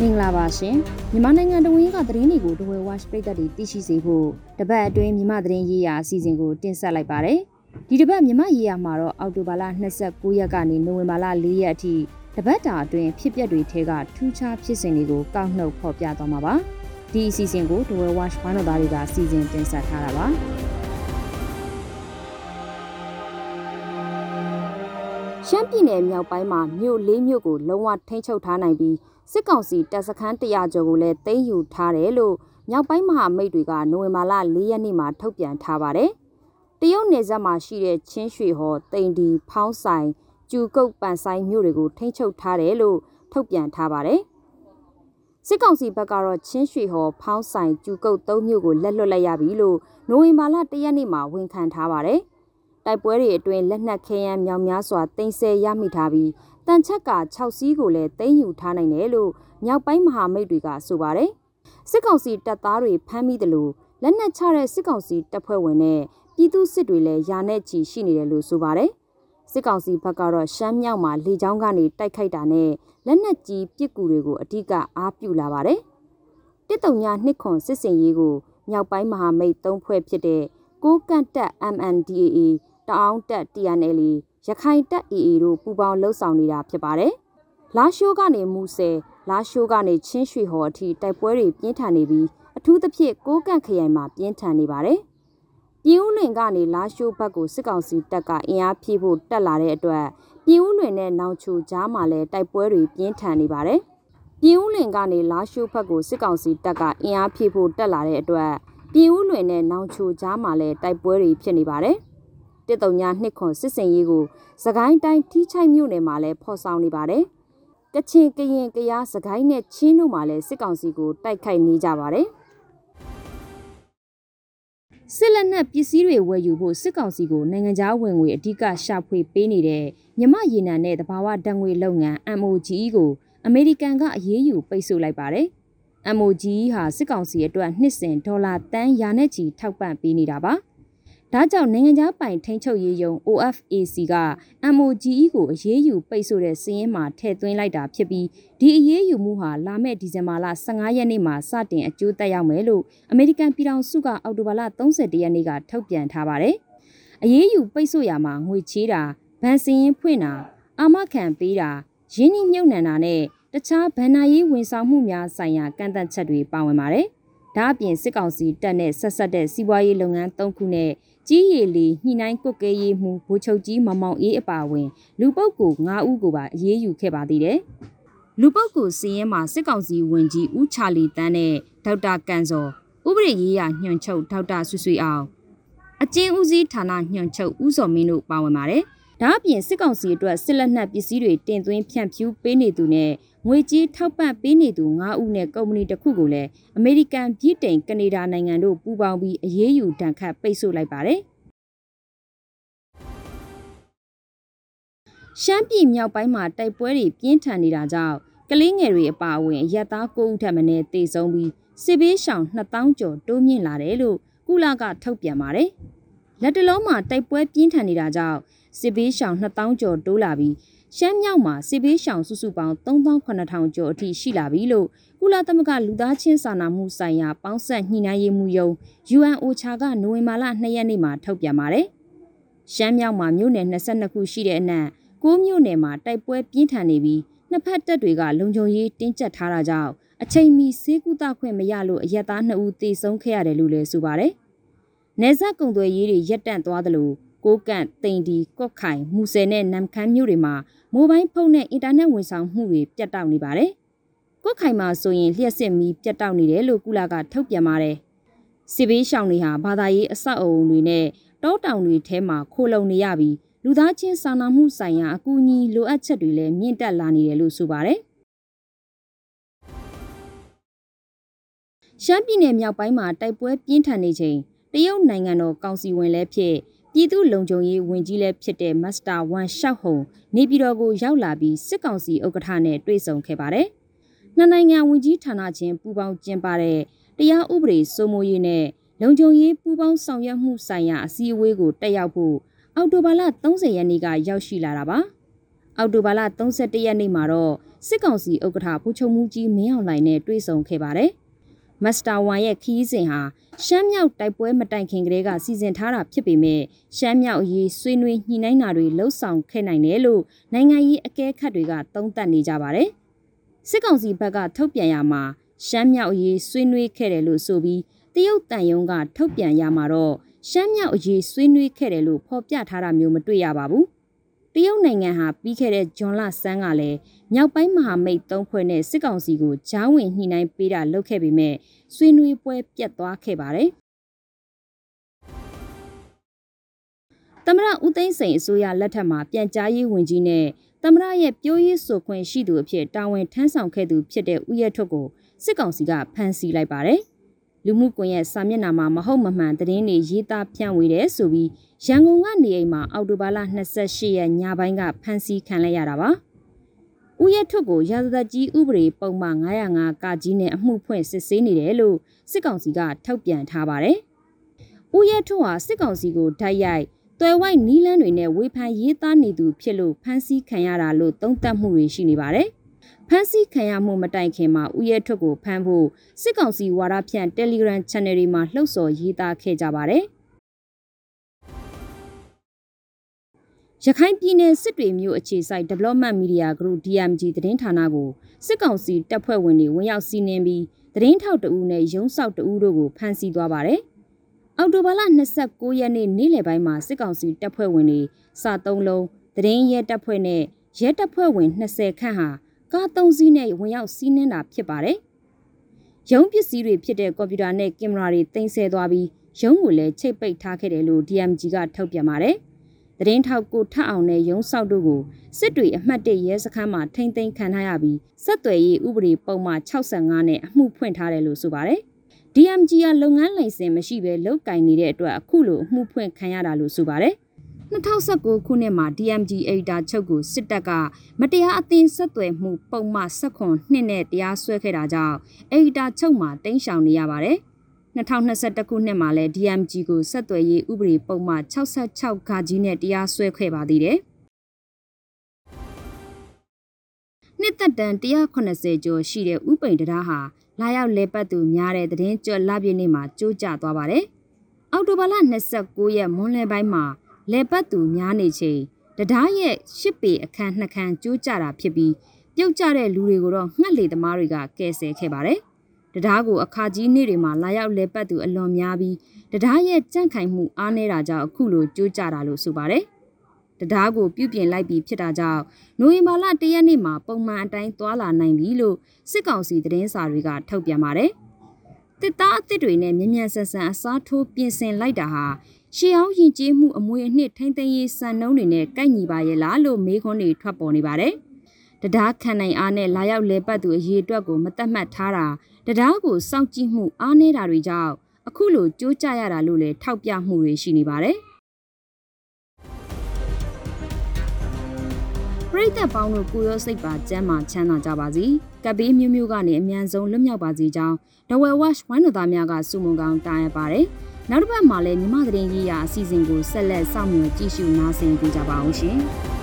မင်္ဂလာပါရှင်မြန်မာနိုင်ငံတဝင်းကသတင်းတွေကိုဒဝဲ watch ပြည်သက်တွေသိရှိစေဖို့တပတ်အတွင်းမြန်မာသတင်းရေးရာအစီအစဉ်ကိုတင်ဆက်လိုက်ပါတယ်ဒီတပတ်မြန်မာရေးရာမှာတော့အောက်တိုဘာလ29ရက်ကနေနိုဝင်ဘာလ4ရက်အထိတပတ်တာအတွင်းဖြစ်ပျက်တွေထဲကထူးခြားဖြစ်စဉ်တွေကိုကောက်နှုတ်ဖော်ပြသွားမှာပါဒီအစီအစဉ်ကိုဒဝဲ watch ဘာတော်သားတွေကစီစဉ်တင်ဆက်ထားတာပါရှမ်းပြည်နယ်မြောက်ပိုင်းမှာမြို့လေးမြို့ကိုလုံးဝထိန်းချုပ်ထားနိုင်ပြီး စစ်ကောင်စီတပ်စခန်း100ကျော်ကိုလည်းသိမ်းယူထားတယ်လို့မြောက်ပိုင်းမဟာမိတ်တွေကနိုဝင်ဘာလ4ရက်နေ့မှာထုတ်ပြန်ထားပါတယ်။တရုတ်နယ်စပ်မှာရှိတဲ့ချင်းရွှေဟော်တိန်ဒီဖောင်းဆိုင်ကျူကုတ်ပန်ဆိုင်မြို့တွေကိုထိန်းချုပ်ထားတယ်လို့ထုတ်ပြန်ထားပါတယ်။စစ်ကောင်စီဘက်ကတော့ချင်းရွှေဟော်ဖောင်းဆိုင်ကျူကုတ်၃မြို့ကိုလက်လွတ်လိုက်ရပြီလို့နိုဝင်ဘာလ၁ရက်နေ့မှာဝန်ခံထားပါတယ်။တိုက်ပွဲတွေအတွင်းလက်နက်ခဲယမ်းမြောင်များစွာတင်ဆက်ရမိထားပြီး တန်ချက်က6စီးကိုလည်းသိမ်းယူထားနိုင်တယ်လို့မြောက်ပိုင်းမဟာမိတ်တွေကဆိုပါတယ်စစ်ကောင်စီတပ်သားတွေဖမ်းမိတယ်လို့လက်နက်ချတဲ့စစ်ကောင်စီတပ်ဖွဲ့ဝင်နဲ့ပြည်သူစစ်တွေလည်းယာနဲ့ချီရှိနေတယ်လို့ဆိုပါတယ်စစ်ကောင်စီဘက်ကတော့ရှမ်းမြောက်မှာလေကြောင်းကနေတိုက်ခိုက်တာနဲ့လက်နက်ကြီးပစ်ကူတွေကိုအ धिक အားပြုလာပါတယ်တစ်တုံညာနှစ်ခွန်စစ်စင်ရေးကိုမြောက်ပိုင်းမဟာမိတ်၃ဖွဲ့ဖြစ်တဲ့ကိုကန့်တက် MNDAA တအောင်းတက် TNL ရခိုင်တက် AA တို့ပူးပေါင်းလှုပ်ဆောင်နေတာဖြစ်ပါတယ်။လာရှိုးကနေမူဆယ်လာရှိုးကနေချင်းရွှေဟော်အထိတိုက်ပွဲတွေပြင်းထန်နေပြီးအထူးသဖြင့်ကိုးကန့်ခရိုင်မှာပြင်းထန်နေပါတယ်။ပြည်ဦးလွင်ကနေလာရှိုးဘက်ကိုစစ်ကောင်စီတပ်ကအင်အားဖြည့်ဖို့တက်လာတဲ့အတွက်ပြည်ဦးလွင်နဲ့နောင်ချိုကြားမှာလည်းတိုက်ပွဲတွေပြင်းထန်နေပါတယ်။ပြည်ဦးလွင်ကနေလာရှိုးဘက်ကိုစစ်ကောင်စီတပ်ကအင်အားဖြည့်ဖို့တက်လာတဲ့အတွက်ပြည်ဦးလွင်နဲ့နောင်ချိုကြားမှာလည်းတိုက်ပွဲတွေဖြစ်နေပါတယ်။ တစ်တုံညာနှစ်ခွန်စစ်စင်ရေးကိုစကိုင်းတိုင်းထိချိုက်မြို့နယ်မှာလည်းဖော်ဆောင်နေပါတယ်။ကချင်ကရင်ကရားစကိုင်းနဲ့ချင်းတို့မှာလည်းစစ်ကောင်စီကိုတိုက်ခိုက်နေကြပါတယ်။စစ်လက်နက်ပစ္စည်းတွေဝယ်ယူဖို့စစ်ကောင်စီကိုနိုင်ငံခြားဝင်ငွေအဓိကရှာဖွေပေးနေတဲ့မြမရေနံနဲ့တဘာဝဓာတ်ငွေလုပ်ငန်း MOGE ကိုအမေရိကန်ကအရေးယူပိတ်ဆို့လိုက်ပါတယ်။ MOGE ဟာစစ်ကောင်စီအတွက်နှစ်စဉ်ဒေါ်လာတန်းရာနဲ့ချီထောက်ပံ့ပေးနေတာပါ။ ဒါကြောင့်နိုင်ငံခြားပိုင်ထိန်းချုပ်ရေးယုံ OFAC က MOGE ကိုအရေးယူပိတ်ဆို့တဲ့စည်းရင်းမှာထည့်သွင်းလိုက်တာဖြစ်ပြီးဒီအရေးယူမှုဟာလာမယ့်ဒီဇင်ဘာလ15ရက်နေ့မှာစတင်အကျိုးသက်ရောက်မယ်လို့အမေရိကန်ပြည်ထောင်စုကအောက်တိုဘာလ31ရက်နေ့ကထုတ်ပြန်ထားပါတယ်။အရေးယူပိတ်ဆို့ရမှာငွေချေးတာဗန်စင်းရင်ဖွင့်တာအာမခံပေးတာရင်းနှီးမြှုပ်နှံတာနဲ့တခြားဗန်နာရေးဝန်ဆောင်မှုများဆိုင်ရာကန့်သတ်ချက်တွေပါဝင်ပါတယ်။ဒါအပြင်စစ်ကောင်စီတပ်နဲ့ဆက်ဆက်တဲ့စီးပွားရေးလုပ်ငန်း၃ခုနဲ့ ကြီးရည်လီညှိနှိုင်းကွက်ကဲရေးမှုဗိုလ်ချုပ်ကြီးမောင်မောင်အေးအပါအဝင် လူပုတ်ကို9ဦးကိုပါအရေးယူခဲ့ပါသေးတယ်။လူပုတ်ကိုစီးရင်မှာစစ်ကောင်စီဝင်ကြီးဦးချာလီတန်းနဲ့ဒေါက်တာကန်စောဥပဒေရေးရာညွှန်ချုပ်ဒေါက်တာဆွဆွေအောင်အကျဉ်းဦးစီးဌာနညွှန်ချုပ်ဦးစော်မင်းတို့ပါဝင်ပါတယ်။ ဒါအပြင်စစ်ကောင်စီအတွက်စစ်လက်နက်ပစ္စည်းတွေတင်သွင်းဖြန့်ဖြူးပေးနေသူနဲ့ငွေကြေးထောက်ပံ့ပေးနေသူ9ဦးနဲ့ကုမ္ပဏီတစ်ခုကိုလည်းအမေရိကန်ပြည်တိုင်ကနေဒါနိုင်ငံတို့ပူးပေါင်းပြီးအရေးယူဒဏ်ခတ်ပိတ်ဆို့လိုက်ပါတယ်။ရှမ်းပြည်မြောက်ပိုင်းမှာတိုက်ပွဲတွေပြင်းထန်နေတာကြောင့်ကလေးငယ်တွေအပါအဝင်ရက်သား9ဦးထပ်မံတေဆုံးပြီးစစ်ဘေးရှောင်2000ကျော်တိုးမြင့်လာတယ်လို့ကုလကထုတ်ပြန်ပါတယ်။လက်တလုံးမှာတိုက်ပွဲပြင်းထန်နေတာကြောင့် စစ်ဘေးရှောင်2000ကျော်တိုးလာပြီးရှမ်းမြောက်မှာစစ်ဘေးရှောင်စုစုပေါင်း3800ကျော်အထိရှိလာပြီလို့ကုလသမဂ္ဂလူသားချင်းစာနာမှုဆိုင်ရာပေါင်းဆက်ညှိနှိုင်းရေးမှုယုံ UNOCHA ကနိုဝင်ဘာလ2ရက်နေ့မှာထုတ်ပြန်ပါတယ်။ရှမ်းမြောက်မှာမြို့နယ်22ခုရှိတဲ့အနက်9မြို့နယ်မှာတိုက်ပွဲပြင်းထန်နေပြီးနှစ်ဖက်တပ်တွေကလုံခြုံရေးတင်းကျပ်ထားတာကြောင့်အချိန်မီဆေးကုသခွင့်မရလို့အရက်သား2ဦးသေဆုံးခဲ့ရတယ်လို့လည်းဆိုပါတယ်။နေဆက်ကုံသွယ်ရေးတွေရပ်တန့်သွားသလို ကိုကန့်တိန်ဒီကော့ခိုင်မူဆယ်နဲ့နမ်ခမ်းမြို့တွေမှာမိုဘိုင်းဖုန်းနဲ့အင်တာနက်ဝန်ဆောင်မှုတွေပြတ်တောက်နေပါတယ်။ကော့ခိုင်မှာဆိုရင်လျှက်စစ်မီပြတ်တောက်နေတယ်လို့ကုလာကထုတ်ပြန်ပါတယ်။စစ်ဘေးရှောင်တွေဟာဘာသာရေးအဆောက်အအုံတွေနဲ့တောတောင်တွေထဲမှာခိုလုံနေရပြီးလူသားချင်းစာနာမှုဆိုင်ရာအကူအညီလိုအပ်ချက်တွေလည်းမြင့်တက်လာနေတယ်လို့ဆိုပါတယ်။ရှမ်းပြည်နယ်မြောက်ပိုင်းမှာတိုက်ပွဲပြင်းထန်နေချိန်တရုတ်နိုင်ငံတော်ကောင်စီဝင်လည်းဖြစ် ပြည်သူ့လုံခြုံရေးဝန်ကြီးလည်းဖြစ်တဲ့မစ္စတာဝမ်ရှောက်ဟုံနေပြည်တော်ကိုရောက်လာပြီးစစ်ကောင်စီဥက္ကဋ္ဌနဲ့တွေ့ဆုံခဲ့ပါတယ်။နှစ်နိုင်ငံဝန်ကြီးဌာနချင်းပူးပေါင်းကျင်းပတဲ့တရားဥပဒေစိုးမိုးရေးနဲ့လုံခြုံရေးပူးပေါင်းဆောင်ရွက်မှုဆိုင်ရာအစည်းအဝေးကိုတက်ရောက်ဖို့အောက်တိုဘာလ30ရက်နေ့ကရောက်ရှိလာတာပါအောက်တိုဘာလ31ရက်နေ့မှာတော့စစ်ကောင်စီဥက္ကဋ္ဌဖူချုံမူကြီးမင်းအောင်လှိုင်နဲ့တွေ့ဆုံခဲ့ပါတယ်။ မစ္စတာဝမ်ရဲ့ခီးစဉ်ဟာရှမ်းမြောက်တိုက်ပွဲမတိုင်ခင်ကတည်းကစီစဉ်ထားတာဖြစ်ပေမဲ့ရှမ်းမြောက်အရေးဆွေးနွေးညှိနှိုင်းတာတွေလှုပ်ဆောင်ခဲ့နိုင်တယ်လို့နိုင်ငံရေးအကဲခတ်တွေကသုံးသပ်နေကြပါတယ်။စစ်ကောင်စီဘက်ကထုတ်ပြန်ရမှာရှမ်းမြောက်အရေးဆွေးနွေးခဲ့တယ်လို့ဆိုပြီးတရုတ်တန်ယုံကထုတ်ပြန်ရမှာတော့ရှမ်းမြောက်အရေးဆွေးနွေးခဲ့တယ်လို့ဖော်ပြထားတာမျိုးမတွေ့ရပါဘူး။ တရုတ်နိုင်ငံဟာပြီးခဲ့တဲ့ဇွန်လဆန်းကလည်းမြောက်ပိုင်းမဟာမိတ်သုံးဖွဲ့နဲ့စစ်ကောင်စီကိုဂျောင်းဝင်ညှိနှိုင်းပေးတာလုပ်ခဲ့ပေမဲ့ဆွေးနွေးပွဲပြတ်သွားခဲ့ပါတယ်။သမရဦးသိန်းစိန်အစိုးရလက်ထက်မှာပြန်ကြားရေးဝန်ကြီးနဲ့သမရရဲ့ပြောရေးဆိုခွင့်ရှိသူအဖြစ်တာဝန်ထမ်းဆောင်ခဲ့သူဖြစ်တဲ့ဦးရဲထွတ်ကိုစစ်ကောင်စီကဖမ်းဆီးလိုက်ပါတယ်။ လူမှုကွန်ရက်စာမျက်နှာမှာမဟုတ်မမှန်သတင်းတွေရေးသားဖြန့်ဝေတယ်ဆိုပြီးရန်ကုန်ကနေအိမ်မှာအော်တိုဘာလ28ရက်ညပိုင်းကဖမ်းဆီးခံလိုက်ရတာပါ။ဦးရထွတ်ကိုရာဇသက်ကြီးဥပဒေပုံမှန်905ကကြီးနဲ့အမှုဖွင့်စစ်ဆေးနေတယ်လို့စစ်ကောင်စီကထုတ်ပြန်ထားပါတယ်။ဦးရထွတ်ဟာစစ်ကောင်စီကိုဓာတ်ရိုက်တွယ်ဝိုက်နီးလန်းတွေနဲ့ဝေဖန်ရေးသားနေသူဖြစ်လို့ဖမ်းဆီးခံရတာလို့သုံးသပ်မှုတွေရှိနေပါတယ်။ ဖမ်းဆီးခံရမှုမတိုင်ခင်မှာဦးရဲထွတ်ကိုဖမ်းဖို့စစ်ကောင်စီဝါဒဖြန့် Telegram Channel တွေမှာလှုပ်ဆော်ရေးသားခဲ့ကြပါတယ်။ရခိုင်ပြည်နယ်စစ်တွေမျိုးအခြေစိုက် Development Media Group DMG သတင်းဌာနကိုစစ်ကောင်စီတပ်ဖွဲ့ဝင်တွေဝင်ရောက်စီးနင်းပြီးသတင်းထောက်တဦးနဲ့ရုံးဆောက်တဦးတို့ကိုဖမ်းဆီးသွားပါတယ်။အောက်တိုဘာလ29ရက်နေ့နေ့လယ်ပိုင်းမှာစစ်ကောင်စီတပ်ဖွဲ့ဝင်တွေစာသုံးလုံးသတင်းရဲတပ်ဖွဲ့နဲ့ရဲတပ်ဖွဲ့ဝင်20ခန့်ဟာ ကား၃စီးနဲ့ဝင်ရောက်စီးနင်းတာဖြစ်ပါတယ်။ရုံးပစ္စည်းတွေဖြစ်တဲ့ကွန်ပျူတာနဲ့ကင်မရာတွေတင်ဆက်သွားပြီးရုံးကိုလည်းချိတ်ပိတ်ထားခဲ့တယ်လို့ DMG ကထုတ်ပြန်ပါတယ်။သတင်းထောက်ကိုထပ်အောင်နဲ့ရုံးဆောက်တို့ကိုစစ်တွေအမှတ်၁ရဲစခန်းမှာထိမ့်သိမ်းခံထားရပြီးဆက်သွယ်ရေးဥပဒေပုံမှန်65နဲ့အမှုဖွင့်ထားတယ်လို့ဆိုပါတယ်။ DMG ကလုပ်ငန်းလိုင်စင်မရှိဘဲလုတ်ကင်နေတဲ့အတွက်အခုလိုအမှုဖွင့်ခံရတာလို့ဆိုပါတယ်။ 2019ခုနှစ်မှာ DMG အေဒါချုပ်ကိုစစ်တပ်ကမတရားအသင်းဆက်သွယ်မှုပုံမှန်16နှစ်နဲ့တရားစွဲခဲ့တာကြောင့်အေဒါချုပ်မှာတင်းရှောင်နေရပါတယ်။2021ခုနှစ်မှာလည်း DMG ကိုဆက်သွယ်ရေးဥပဒေပုံမှန်66ခါကြီးနဲ့တရားစွဲခဲ့ပါသေးတယ်။နှစ်သက်တန်180ကျော်ရှိတဲ့ဥပိန်တရားဟာလာရောက်လဲပတ်သူများတဲ့သတင်းကြွလပြည့်နေ့မှာကြိုးကျသွားပါတယ်။အောက်တိုဘာလ29ရက်မွန်းလယ်ပိုင်းမှာ လဲပတ်သူများနေချိန်တရားရဲ့ရှစ်ပေအခန်းနှစ်ခန်းကြိုးကျတာဖြစ်ပြီးပြုတ်ကျတဲ့လူတွေကိုတော့ငှက်လေသမားတွေကကယ်ဆယ်ခဲ့ပါတယ်။တရားကိုအခါကြီးနေ့တွေမှာလာရောက်လဲပတ်သူအလွန်များပြီးတရားရဲ့ကြန့်ခိုင်မှုအားနည်းတာကြောင့်အခုလိုကြိုးကြတာလို့ဆိုပါတယ်။တရားကိုပြုပြင်လိုက်ပြီးဖြစ်တာကြောင့်နိုဝင်ဘာလ၁ရက်နေ့မှာပုံမှန်အတိုင်းသွာလာနိုင်ပြီလို့စစ်ကောင်စီသတင်းစာတွေကထုတ်ပြန်ပါတယ်။တစ်သားအစ်စ်တွေနဲ့မြ мян ဆန်ဆန်အစားထိုးပြင်ဆင်လိုက်တာဟာ ရှေးအောင်ရင်ကျေးမှုအမွေအနှစ်ထိမ့်သိမ်းရေးစံနှုန်းတွေနဲ့ကိုက်ညီပါရဲ့လားလို့မေးခွန်းတွေထွက်ပေါ်နေပါတယ်။တရားခံနိုင်အားနဲ့လာရောက်လဲပတ်သူအရေးအတွက်ကိုမတတ်မှတ်ထားတာတရားကိုစောင့်ကြည့်မှုအားနည်းတာတွေကြောင့်အခုလိုကြိုးကြရတာလို့လည်းထောက်ပြမှုတွေရှိနေပါတယ်။ပရိသတ်ပေါင်းတို့ကိုရောစိတ်ပါကျမ်းမာချမ်းသာကြပါစေ။ကပ်ဘေးမျိုးမျိုးကနေအမြန်ဆုံးလွတ်မြောက်ပါစေကြောင်းဒဝဲဝက်ဝိုင်းတော်သားများကစုမုံကောင်းတားရပါတယ်။ နောက်တစ်ပတ်မှာလည်းမြမသတင်းရေးရာအစီအစဉ်ကိုဆက်လက်စောင့်မျှော်ကြည့်ရှုနားဆင်ကြပါအောင်ရှင်။